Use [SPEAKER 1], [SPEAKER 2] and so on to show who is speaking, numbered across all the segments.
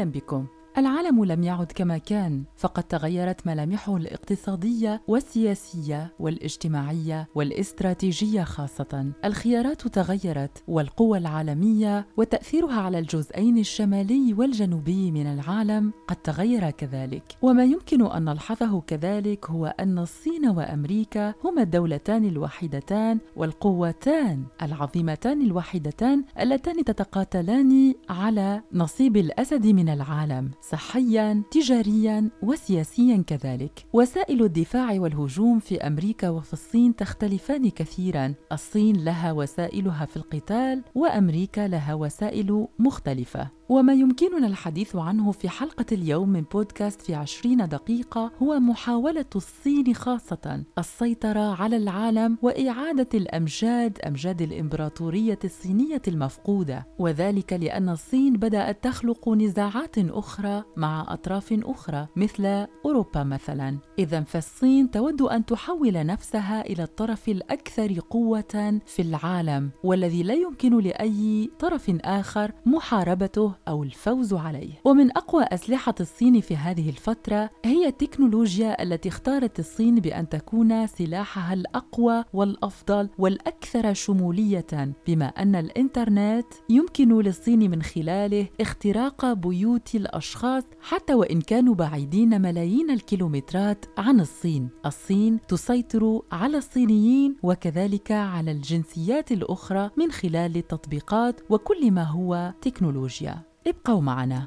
[SPEAKER 1] Olímpico. العالم لم يعد كما كان فقد تغيرت ملامحه الاقتصادية والسياسية والاجتماعية والاستراتيجية خاصة. الخيارات تغيرت والقوى العالمية وتأثيرها على الجزئين الشمالي والجنوبي من العالم قد تغير كذلك. وما يمكن أن نلحظه كذلك هو أن الصين وأمريكا هما الدولتان الوحيدتان والقوتان العظيمتان الوحيدتان اللتان تتقاتلان على نصيب الأسد من العالم. صحيا تجاريا وسياسيا كذلك. وسائل الدفاع والهجوم في أمريكا وفي الصين تختلفان كثيرا. الصين لها وسائلها في القتال وأمريكا لها وسائل مختلفة. وما يمكننا الحديث عنه في حلقة اليوم من بودكاست في عشرين دقيقة هو محاولة الصين خاصة السيطرة على العالم وإعادة الأمجاد أمجاد الإمبراطورية الصينية المفقودة. وذلك لأن الصين بدأت تخلق نزاعات أخرى مع أطراف أخرى مثل أوروبا مثلا. إذا فالصين تود أن تحول نفسها إلى الطرف الأكثر قوة في العالم والذي لا يمكن لأي طرف آخر محاربته أو الفوز عليه. ومن أقوى أسلحة الصين في هذه الفترة هي التكنولوجيا التي اختارت الصين بأن تكون سلاحها الأقوى والأفضل والأكثر شمولية بما أن الإنترنت يمكن للصين من خلاله اختراق بيوت الأشخاص حتى وإن كانوا بعيدين ملايين الكيلومترات عن الصين. الصين تسيطر على الصينيين وكذلك على الجنسيات الأخرى من خلال التطبيقات وكل ما هو تكنولوجيا. ابقوا معنا.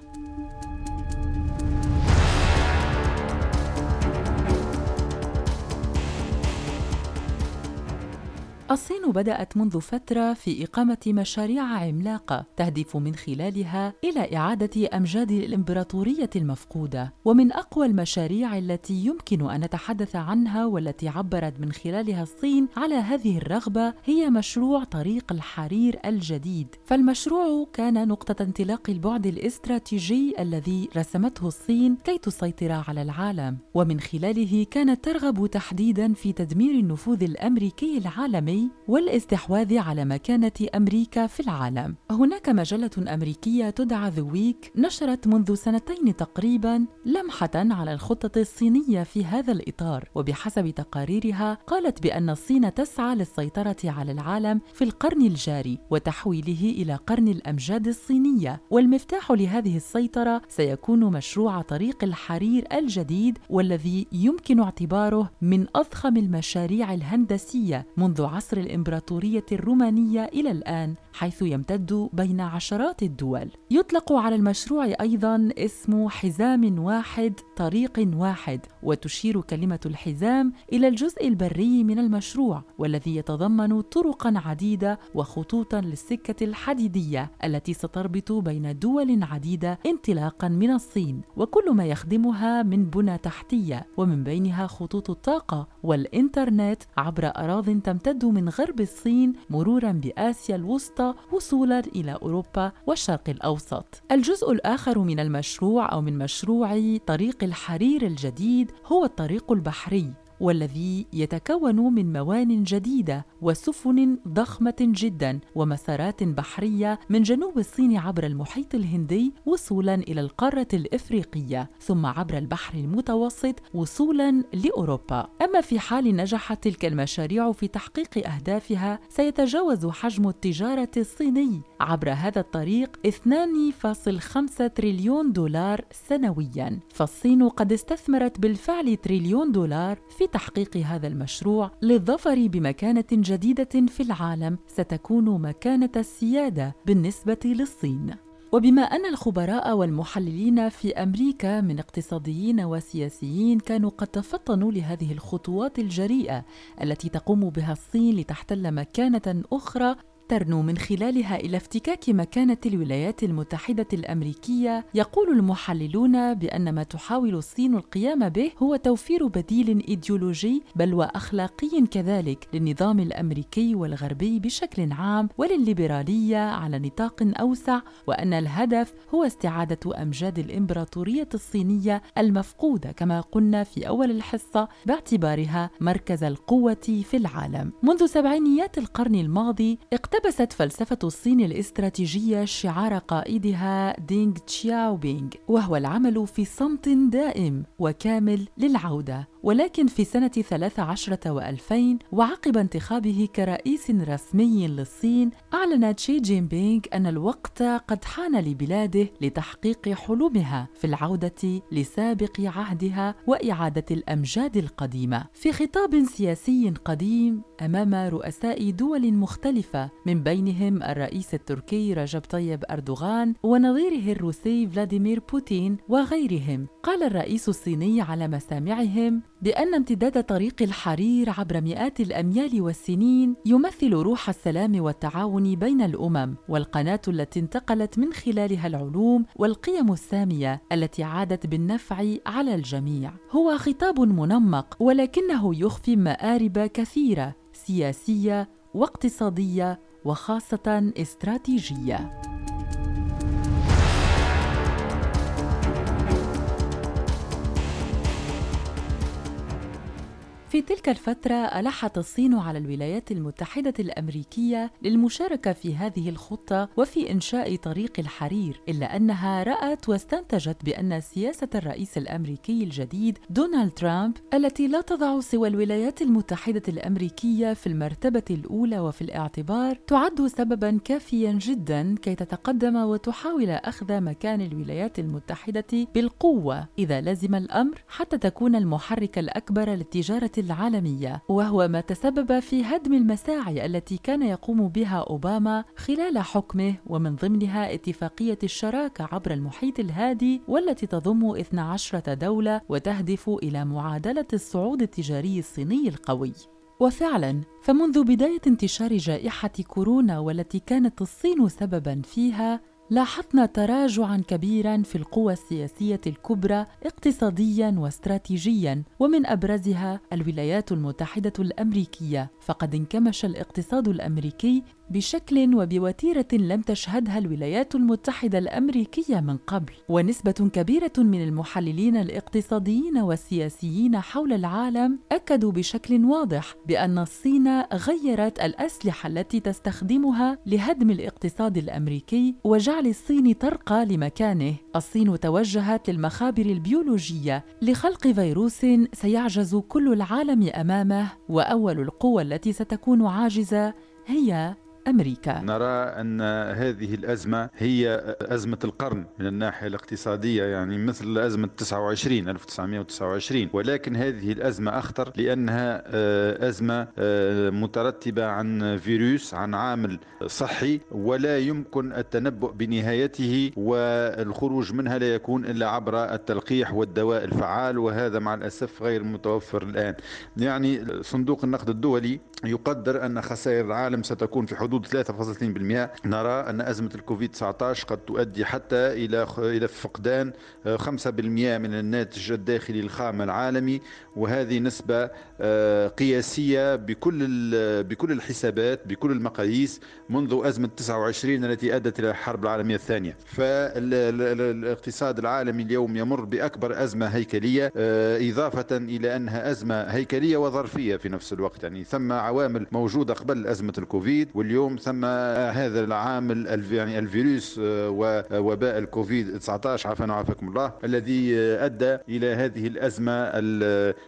[SPEAKER 1] الصين بدأت منذ فترة في إقامة مشاريع عملاقة تهدف من خلالها إلى إعادة أمجاد الإمبراطورية المفقودة، ومن أقوى المشاريع التي يمكن أن نتحدث عنها والتي عبرت من خلالها الصين على هذه الرغبة هي مشروع طريق الحرير الجديد، فالمشروع كان نقطة انطلاق البعد الاستراتيجي الذي رسمته الصين كي تسيطر على العالم، ومن خلاله كانت ترغب تحديدا في تدمير النفوذ الأمريكي العالمي والإستحواذ على مكانة أمريكا في العالم. هناك مجلة أمريكية تدعى ذا ويك نشرت منذ سنتين تقريبا لمحة على الخطة الصينية في هذا الإطار، وبحسب تقاريرها قالت بأن الصين تسعى للسيطرة على العالم في القرن الجاري وتحويله إلى قرن الأمجاد الصينية، والمفتاح لهذه السيطرة سيكون مشروع طريق الحرير الجديد والذي يمكن اعتباره من أضخم المشاريع الهندسية منذ عصر عصر الإمبراطورية الرومانية إلى الآن حيث يمتد بين عشرات الدول. يطلق على المشروع أيضا اسم حزام واحد طريق واحد وتشير كلمة الحزام إلى الجزء البري من المشروع والذي يتضمن طرقا عديدة وخطوطا للسكة الحديدية التي ستربط بين دول عديدة انطلاقا من الصين وكل ما يخدمها من بنى تحتية ومن بينها خطوط الطاقة والإنترنت عبر أراض تمتد من غرب الصين مرورا بآسيا الوسطى وصولا إلى أوروبا والشرق الأوسط. الجزء الآخر من المشروع أو من مشروع طريق الحرير الجديد هو الطريق البحري. والذي يتكون من موان جديدة وسفن ضخمة جدا ومسارات بحرية من جنوب الصين عبر المحيط الهندي وصولا إلى القارة الإفريقية ثم عبر البحر المتوسط وصولا لأوروبا. أما في حال نجحت تلك المشاريع في تحقيق أهدافها سيتجاوز حجم التجارة الصيني عبر هذا الطريق 2.5 تريليون دولار سنويا. فالصين قد استثمرت بالفعل تريليون دولار في تحقيق هذا المشروع للظفر بمكانة جديدة في العالم ستكون مكانة السيادة بالنسبة للصين. وبما أن الخبراء والمحللين في أمريكا من اقتصاديين وسياسيين كانوا قد تفطنوا لهذه الخطوات الجريئة التي تقوم بها الصين لتحتل مكانة أخرى ترنو من خلالها إلى افتكاك مكانة الولايات المتحدة الأمريكية يقول المحللون بأن ما تحاول الصين القيام به هو توفير بديل إيديولوجي بل وأخلاقي كذلك للنظام الأمريكي والغربي بشكل عام وللليبرالية على نطاق أوسع وأن الهدف هو استعادة أمجاد الإمبراطورية الصينية المفقودة كما قلنا في أول الحصة باعتبارها مركز القوة في العالم. منذ سبعينيات القرن الماضي اقتبس لبست فلسفة الصين الاستراتيجية شعار قائدها دينغ تشياو بينغ وهو العمل في صمت دائم وكامل للعودة. ولكن في سنة 13 و2000 وعقب انتخابه كرئيس رسمي للصين أعلن تشي جين بينغ أن الوقت قد حان لبلاده لتحقيق حلمها في العودة لسابق عهدها وإعادة الأمجاد القديمة. في خطاب سياسي قديم أمام رؤساء دول مختلفة من بينهم الرئيس التركي رجب طيب أردوغان ونظيره الروسي فلاديمير بوتين وغيرهم. قال الرئيس الصيني على مسامعهم بأن امتداد طريق الحرير عبر مئات الأميال والسنين يمثل روح السلام والتعاون بين الأمم والقناة التي انتقلت من خلالها العلوم والقيم السامية التي عادت بالنفع على الجميع. هو خطاب منمق ولكنه يخفي مآرب كثيرة سياسية واقتصادية وخاصة استراتيجية. في تلك الفترة ألحت الصين على الولايات المتحدة الأمريكية للمشاركة في هذه الخطة وفي إنشاء طريق الحرير، إلا أنها رأت واستنتجت بأن سياسة الرئيس الأمريكي الجديد دونالد ترامب التي لا تضع سوى الولايات المتحدة الأمريكية في المرتبة الأولى وفي الاعتبار تعد سببا كافيا جدا كي تتقدم وتحاول أخذ مكان الولايات المتحدة بالقوة إذا لزم الأمر حتى تكون المحرك الأكبر للتجارة العالمية وهو ما تسبب في هدم المساعي التي كان يقوم بها أوباما خلال حكمه ومن ضمنها اتفاقية الشراكة عبر المحيط الهادي والتي تضم 12 دولة وتهدف إلى معادلة الصعود التجاري الصيني القوي. وفعلا فمنذ بداية انتشار جائحة كورونا والتي كانت الصين سببا فيها لاحظنا تراجعا كبيرا في القوى السياسية الكبرى اقتصاديا واستراتيجيا ومن أبرزها الولايات المتحدة الأمريكية. فقد انكمش الاقتصاد الأمريكي بشكل وبوتيرة لم تشهدها الولايات المتحدة الأمريكية من قبل. ونسبة كبيرة من المحللين الاقتصاديين والسياسيين حول العالم أكدوا بشكل واضح بأن الصين غيرت الأسلحة التي تستخدمها لهدم الاقتصاد الأمريكي وجعل الصين ترقى لمكانه. الصين توجهت للمخابر البيولوجية. لخلق فيروس سيعجز كل العالم أمامه وأول القوى التي ستكون عاجزة هي أمريكا.
[SPEAKER 2] نرى أن هذه الأزمة هي أزمة القرن من الناحية الاقتصادية يعني مثل أزمة 29 1929 ولكن هذه الأزمة أخطر لأنها آه، أزمة آه، مترتبة عن فيروس عن عامل صحي ولا يمكن التنبؤ بنهايته والخروج منها لا يكون إلا عبر التلقيح والدواء الفعال وهذا مع الأسف غير متوفر الآن. يعني صندوق النقد الدولي يقدر أن خسائر العالم ستكون في حدود حدود 3.2% نرى أن أزمة الكوفيد 19 قد تؤدي حتى إلى إلى فقدان 5% من الناتج الداخلي الخام العالمي. وهذه نسبة آه، قياسية بكل بكل الحسابات بكل المقاييس منذ أزمة 29 التي أدت إلى الحرب العالمية الثانية. فالاقتصاد العالمي اليوم يمر بأكبر أزمة هيكلية آه، إضافة إلى أنها أزمة هيكلية وظرفية في نفس الوقت. يعني ثم عوامل موجودة قبل أزمة الكوفيد واليوم اليوم ثم هذا العامل يعني الفيروس آه، ووباء الكوفيد 19 عافانا وعافاكم الله. الذي أدى إلى هذه الأزمة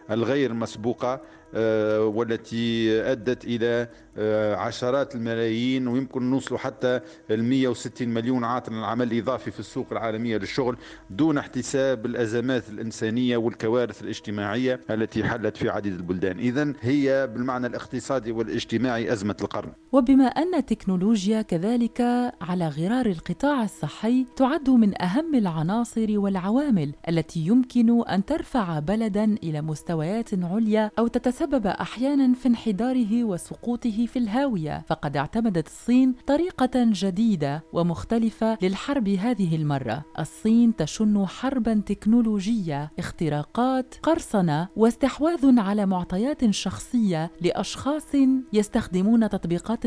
[SPEAKER 2] الغير مسبوقة آه، والتي أدت إلى آه، عشرات الملايين ويمكن نوصل حتى ال 160 مليون عاطل العمل الإضافي في السوق العالمية للشغل دون احتساب الأزمات الإنسانية والكوارث الاجتماعية التي حلت في عديد البلدان، اذا هي بالمعنى الاقتصادي والاجتماعي أزمة القرن.
[SPEAKER 1] وبما ان التكنولوجيا كذلك على غرار القطاع الصحي تعد من أهم العناصر والعوامل التي يمكن أن ترفع بلدا إلى مستويات عليا أو تتسبب أحيانا في انحداره وسقوطه في الهاوية. فقد اعتمدت الصين طريقة جديدة ومختلفة للحرب هذه المرة. الصين تشن حربا تكنولوجية اختراقات قرصنة واستحواذ على معطيات شخصية لأشخاص يستخدمون تطبيقات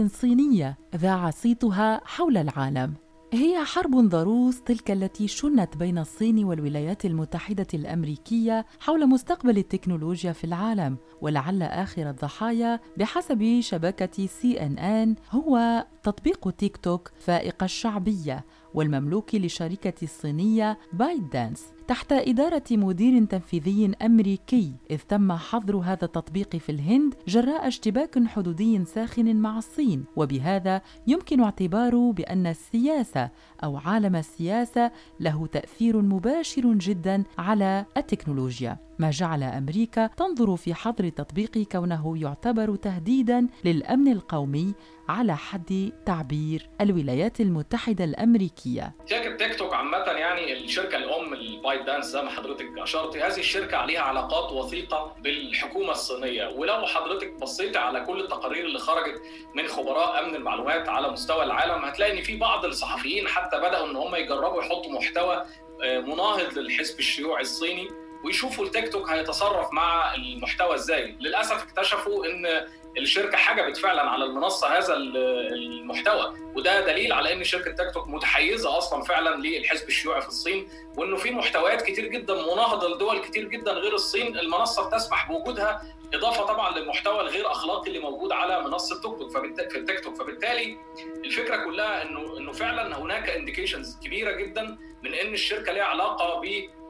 [SPEAKER 1] صينيه ذاع صيتها حول العالم. هي حرب ضروس تلك التي شنت بين الصين والولايات المتحدة الأمريكية حول مستقبل التكنولوجيا في العالم ولعل آخر الضحايا بحسب شبكة سي إن إن هو تطبيق تيك توك فائق الشعبية والمملوك لشركة الصينية بايت دانس تحت إدارة مدير تنفيذي أمريكي إذ تم حظر هذا التطبيق في الهند جراء اشتباك حدودي ساخن مع الصين وبهذا يمكن اعتباره بأن السياسة أو عالم السياسة له تأثير مباشر جدا على التكنولوجيا ما جعل أمريكا تنظر في حظر التطبيق كونه يعتبر تهديدا للأمن القومي على حد تعبير الولايات المتحدة الأمريكية.
[SPEAKER 3] شركة تيك توك عامة يعني الشركة الأم البايت دانس زي ما حضرتك. أشرت هذه الشركة عليها علاقات وثيقة بالحكومة الصينية. ولو حضرتك بصيت على كل التقارير اللي خرجت من خبراء أمن المعلومات على مستوى العالم هتلاقي إن في بعض الصحفيين حتى بدأوا إن هم يجربوا يحطوا محتوى آه، مناهض للحزب الشيوعي الصيني ويشوفوا التيك توك هيتصرف مع المحتوى إزاي. للأسف اكتشفوا إن الشركة حجبت فعلا على المنصة هذا المحتوى وده دليل على إن شركة تيك توك متحيزة أصلا فعلا للحزب الشيوعي في الصين وإنه في محتويات كتير جدا مناهضة لدول كتير جدا غير الصين المنصة بتسمح بوجودها إضافة طبعا للمحتوى الغير أخلاقي اللي موجود على منصة تيك توك في التيك توك. فبالتالي الفكرة كلها انه إنه فعلا هناك indications كبيرة جدا من إن الشركة ليها علاقة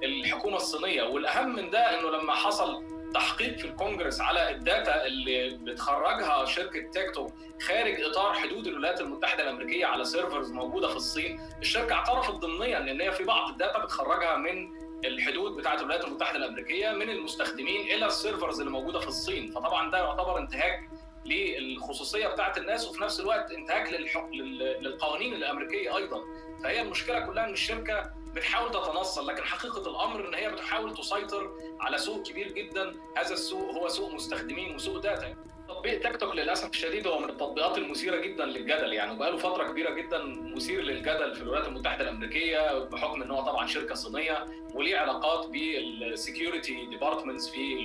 [SPEAKER 3] بالحكومة الصينية. والأهم من ده إنه لما حصل تحقيق في الكونجرس على ال data اللي بتخرجها شركة تيك توك خارج إطار حدود الولايات المتحدة الأمريكية على servers موجودة في الصين، الشركة اعترفت ضمنيا ان هي في بعض ال data بتخرجها من الحدود بتاعة الولايات المتحدة الأمريكية من المستخدمين إلى ال servers اللي موجودة في الصين، فطبعا ده يعتبر انتهاك للخصوصية بتاعه الناس وفي نفس الوقت انتهاك للقوانين الأمريكية أيضا، فهي المشكلة كلها إن الشركة بتحاول تتنصل لكن حقيقة الأمر إن هي بتحاول تسيطر على سوق كبير جدا. هذا السوق هو سوق مستخدمين وسوق data. تطبيق تيك توك للأسف الشديد هو من التطبيقات المثيرة جدا للجدل. يعني وبقاله فترة كبيرة جدا مثير للجدل في الولايات المتحدة الأمريكية بحكم إن هو طبعا شركة صينية وليه علاقات بال security departments في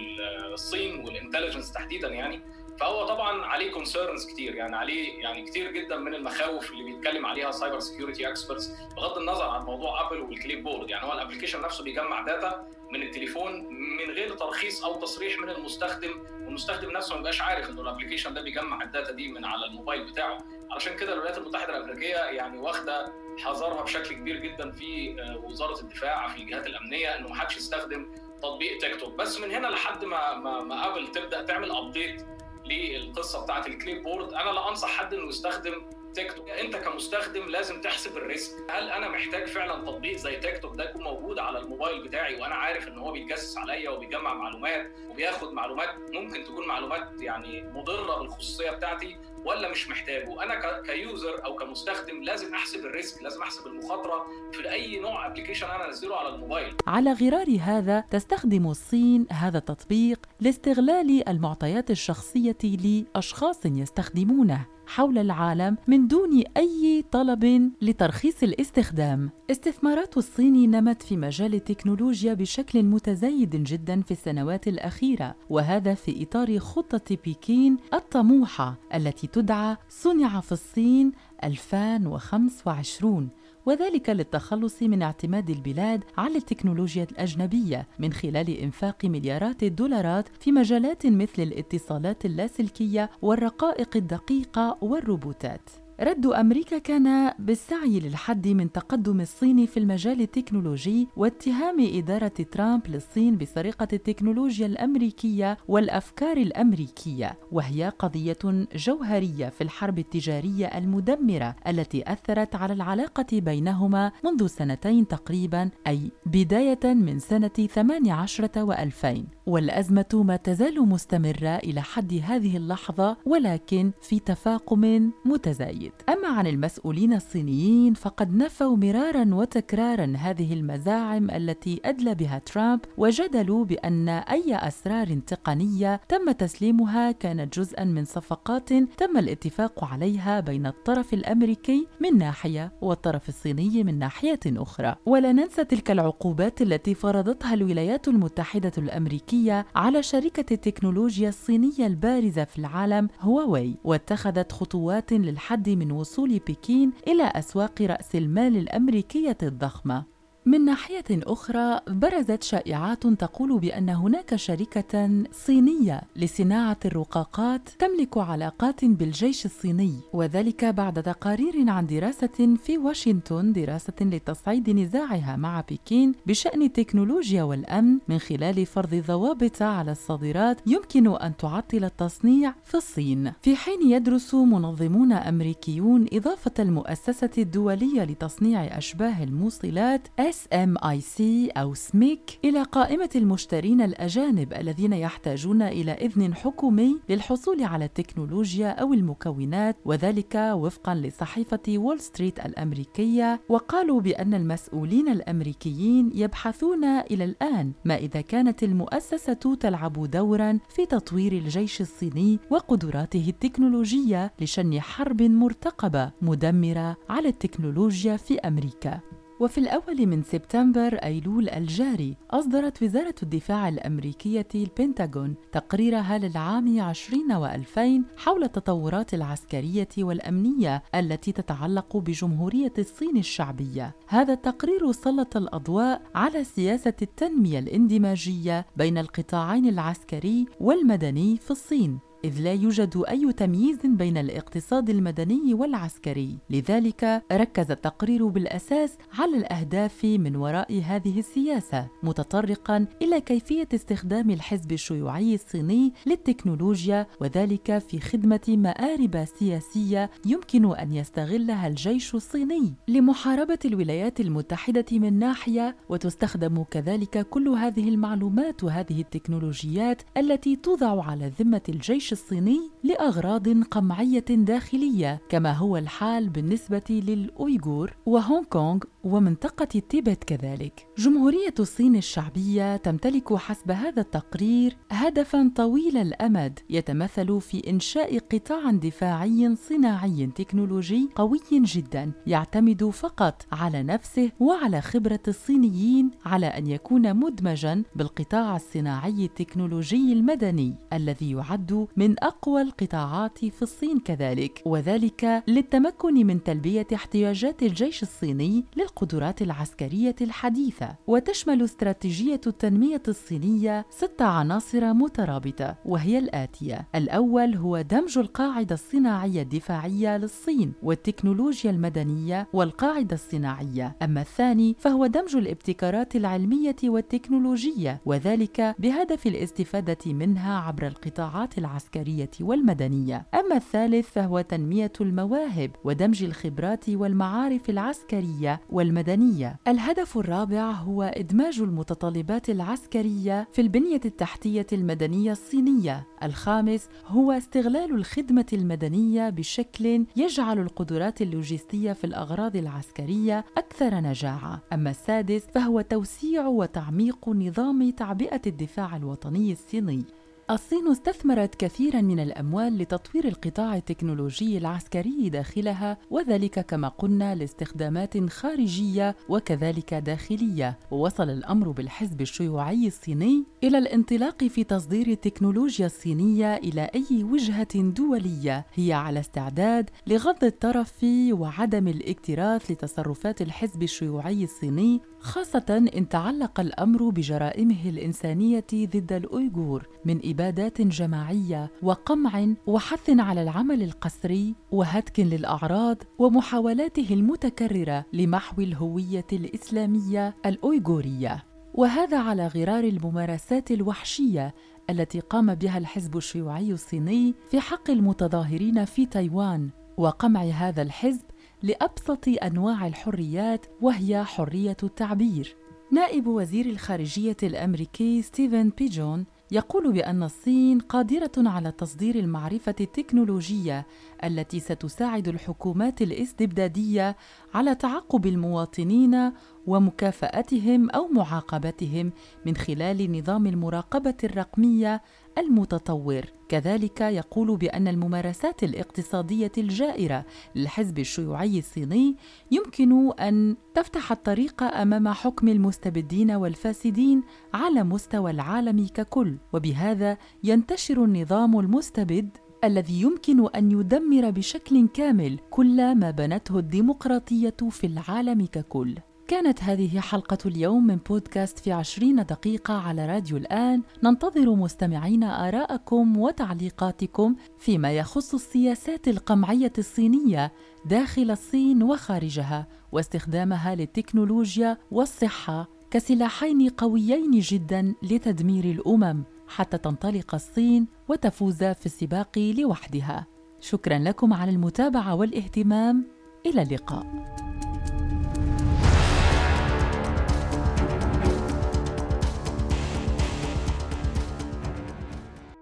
[SPEAKER 3] الصين وال intelligence تحديدا يعني. فهو طبعا عليه concerns كتير. يعني عليه يعني كتير جدا من المخاوف اللي بيتكلم عليها cyber security experts بغض النظر عن موضوع ابل وال clipboard يعني هو ال application نفسه بيجمع data من التليفون من غير ترخيص أو تصريح من المستخدم والمستخدم نفسه ما بيبقاش عارف إنه ال application ده بيجمع ال data دي من على الموبايل بتاعه. علشان كده الولايات المتحدة الأمريكية يعني واخدة حذرها بشكل كبير جدا في آه، وزارة الدفاع في الجهات الأمنية إنه ما حدش يستخدم تطبيق تيك توك. بس من هنا لحد ما ما, ما ابل تبدأ تعمل update للقصة بتاعت ال clipboard أنا لا أنصح حد إنه يستخدم تيك توك. انت كمستخدم لازم تحسب ال risk. هل أنا محتاج فعلا تطبيق زي تيك توك ده يكون موجود على الموبايل بتاعي وأنا عارف إن هو بيتجسس عليا وبيجمع معلومات وبياخد معلومات؟ ممكن تكون معلومات يعني مضرة بالخصوصية بتاعتي ولا مش محتاجه. أنا ك user أو كمستخدم لازم أحسب ال risk لازم أحسب المخاطرة في أي نوع application أنا انزله على الموبايل.
[SPEAKER 1] على غرار هذا تستخدم الصين هذا التطبيق لاستغلال المعطيات الشخصية لأشخاص يستخدمونه. حول العالم من دون أي طلب لترخيص الاستخدام. استثمارات الصين نمت في مجال التكنولوجيا بشكل متزايد جدا في السنوات الأخيرة وهذا في إطار خطة بكين الطموحة التي تدعى صنع في الصين 2025 وذلك للتخلص من اعتماد البلاد على التكنولوجيا الأجنبية من خلال إنفاق مليارات الدولارات في مجالات مثل الاتصالات اللاسلكية والرقائق الدقيقة والروبوتات. رد أمريكا كان بالسعي للحد من تقدم الصين في المجال التكنولوجي واتهام إدارة ترامب للصين بسرقة التكنولوجيا الأمريكية والأفكار الأمريكية وهي قضية جوهرية في الحرب التجارية المدمرة التي أثرت على العلاقة بينهما منذ سنتين تقريبا أي بداية من سنة 18 و2000 والأزمة ما تزال مستمرة إلى حد هذه اللحظة ولكن في تفاقم متزايد. أما عن المسؤولين الصينيين فقد نفوا مرارا وتكرارا هذه المزاعم التي أدلى بها ترامب وجدلوا بأن أي أسرار تقنية تم تسليمها كانت جزءا من صفقات تم الاتفاق عليها بين الطرف الأمريكي من ناحية والطرف الصيني من ناحية أخرى. ولا ننسى تلك العقوبات التي فرضتها الولايات الامريكيه الأمريكية على شركة التكنولوجيا الصينية البارزة في العالم هواوي. واتخذت خطوات للحد من وصول بكين إلى أسواق رأس المال الأمريكية الضخمة. من ناحية أخرى برزت شائعات تقول بأن هناك شركة صينية لصناعة الرقاقات تملك علاقات بالجيش الصيني وذلك بعد تقارير عن دراسة في واشنطن دراسة لتصعيد نزاعها مع بكين بشأن التكنولوجيا والأمن. من خلال فرض ضوابط على الصادرات يمكن أن تعطل التصنيع في الصين. في حين يدرس منظمون أمريكيون إضافة المؤسسة الدولية لتصنيع أشباه الموصلات SMIC أو SMIC إلى قائمة المشترين الأجانب الذين يحتاجون إلى إذن حكومي للحصول على التكنولوجيا أو المكونات وذلك وفقا لصحيفة وول ستريت الأمريكية وقالوا بأن المسؤولين الأمريكيين يبحثون إلى الآن ما إذا كانت المؤسسة تلعب دورا في تطوير الجيش الصيني وقدراته التكنولوجية لشن حرب مرتقبة مدمرة على التكنولوجيا في أمريكا. وفي الأول من سبتمبر أيلول الجاري أصدرت وزارة الدفاع الأمريكية البنتاغون تقريرها للعام 20 و2000 حول التطورات العسكرية والأمنية التي تتعلق بجمهورية الصين الشعبية. هذا التقرير سلط الأضواء على سياسة التنمية الاندماجية بين القطاعين العسكري والمدني في الصين إذ لا يوجد أي تمييز بين الاقتصاد المدني والعسكري، لذلك ركز التقرير بالأساس على الأهداف من وراء هذه السياسة، متطرقا إلى كيفية استخدام الحزب الشيوعي الصيني للتكنولوجيا وذلك في خدمة مآرب سياسية يمكن أن يستغلها الجيش الصيني لمحاربة الولايات المتحدة من ناحية، وتستخدم كذلك كل هذه المعلومات وهذه التكنولوجيات التي توضع على ذمة الجيش الصيني لأغراض قمعية داخلية كما هو الحال بالنسبة للأويغور وهونغ كونغ ومنطقة تيبت كذلك. جمهورية الصين الشعبية تمتلك حسب هذا التقرير هدفا طويل الأمد يتمثل في إنشاء قطاع دفاعي صناعي تكنولوجي قوي جدا يعتمد فقط على نفسه وعلى خبرة الصينيين على أن يكون مدمجا بالقطاع الصناعي التكنولوجي المدني الذي يعد من أقوى القطاعات في الصين كذلك وذلك للتمكن من تلبية احتياجات الجيش الصيني للقدرات العسكرية الحديثة وتشمل استراتيجية التنمية الصينية ست عناصر مترابطة وهي الآتية. الأول هو دمج القاعدة الصناعية الدفاعية للصين والتكنولوجيا المدنية والقاعدة الصناعية. أما الثاني فهو دمج الابتكارات العلمية والتكنولوجية وذلك بهدف الاستفادة منها عبر القطاعات العسكرية والمدنية. أما الثالث فهو تنمية المواهب ودمج الخبرات والمعارف العسكرية والمدنية. الهدف الرابع هو إدماج المتطلبات العسكرية في البنية التحتية المدنية الصينية. الخامس هو استغلال الخدمة المدنية بشكل يجعل القدرات اللوجستية في الأغراض العسكرية أكثر نجاعة. أما السادس فهو توسيع وتعميق نظام تعبئة الدفاع الوطني الصيني. الصين استثمرت كثيرا من الأموال لتطوير القطاع التكنولوجي العسكري داخلها وذلك كما قلنا لاستخدامات خارجية وكذلك داخلية. ووصل الأمر بالحزب الشيوعي الصيني إلى الانطلاق في تصدير التكنولوجيا الصينية إلى أي وجهة دولية. هي على استعداد لغض الطرف وعدم الاكتراث لتصرفات الحزب الشيوعي الصيني خاصة إن تعلق الأمر بجرائمه الإنسانية ضد الأويغور. من إبادات جماعية وقمع وحث على العمل القسري وهتك للأعراض ومحاولاته المتكررة لمحو الهوية الإسلامية الأويغورية. وهذا على غرار الممارسات الوحشية التي قام بها الحزب الشيوعي الصيني في حق المتظاهرين في تايوان وقمع هذا الحزب لأبسط أنواع الحريات وهي حرية التعبير. نائب وزير الخارجية الأمريكي ستيفن بيجون يقول بأن الصين قادرة على تصدير المعرفة التكنولوجية التي ستساعد الحكومات الاستبدادية على تعقب المواطنين ومكافأتهم أو معاقبتهم من خلال نظام المراقبة الرقمية المتطور. كذلك يقول بأن الممارسات الاقتصادية الجائرة للحزب الشيوعي الصيني يمكن أن تفتح الطريق أمام حكم المستبدين والفاسدين على مستوى العالم ككل. وبهذا ينتشر النظام المستبد الذي يمكن أن يدمر بشكل كامل كل ما بنته الديمقراطية في العالم ككل. كانت هذه حلقة اليوم من بودكاست في عشرين دقيقة على راديو الآن. ننتظر مستمعين آراءكم وتعليقاتكم فيما يخص السياسات القمعية الصينية داخل الصين وخارجها واستخدامها للتكنولوجيا والصحة كسلاحين قويين جدا لتدمير الأمم حتى تنطلق الصين وتفوز في السباق لوحدها. شكرا لكم على المتابعة والاهتمام. إلى اللقاء.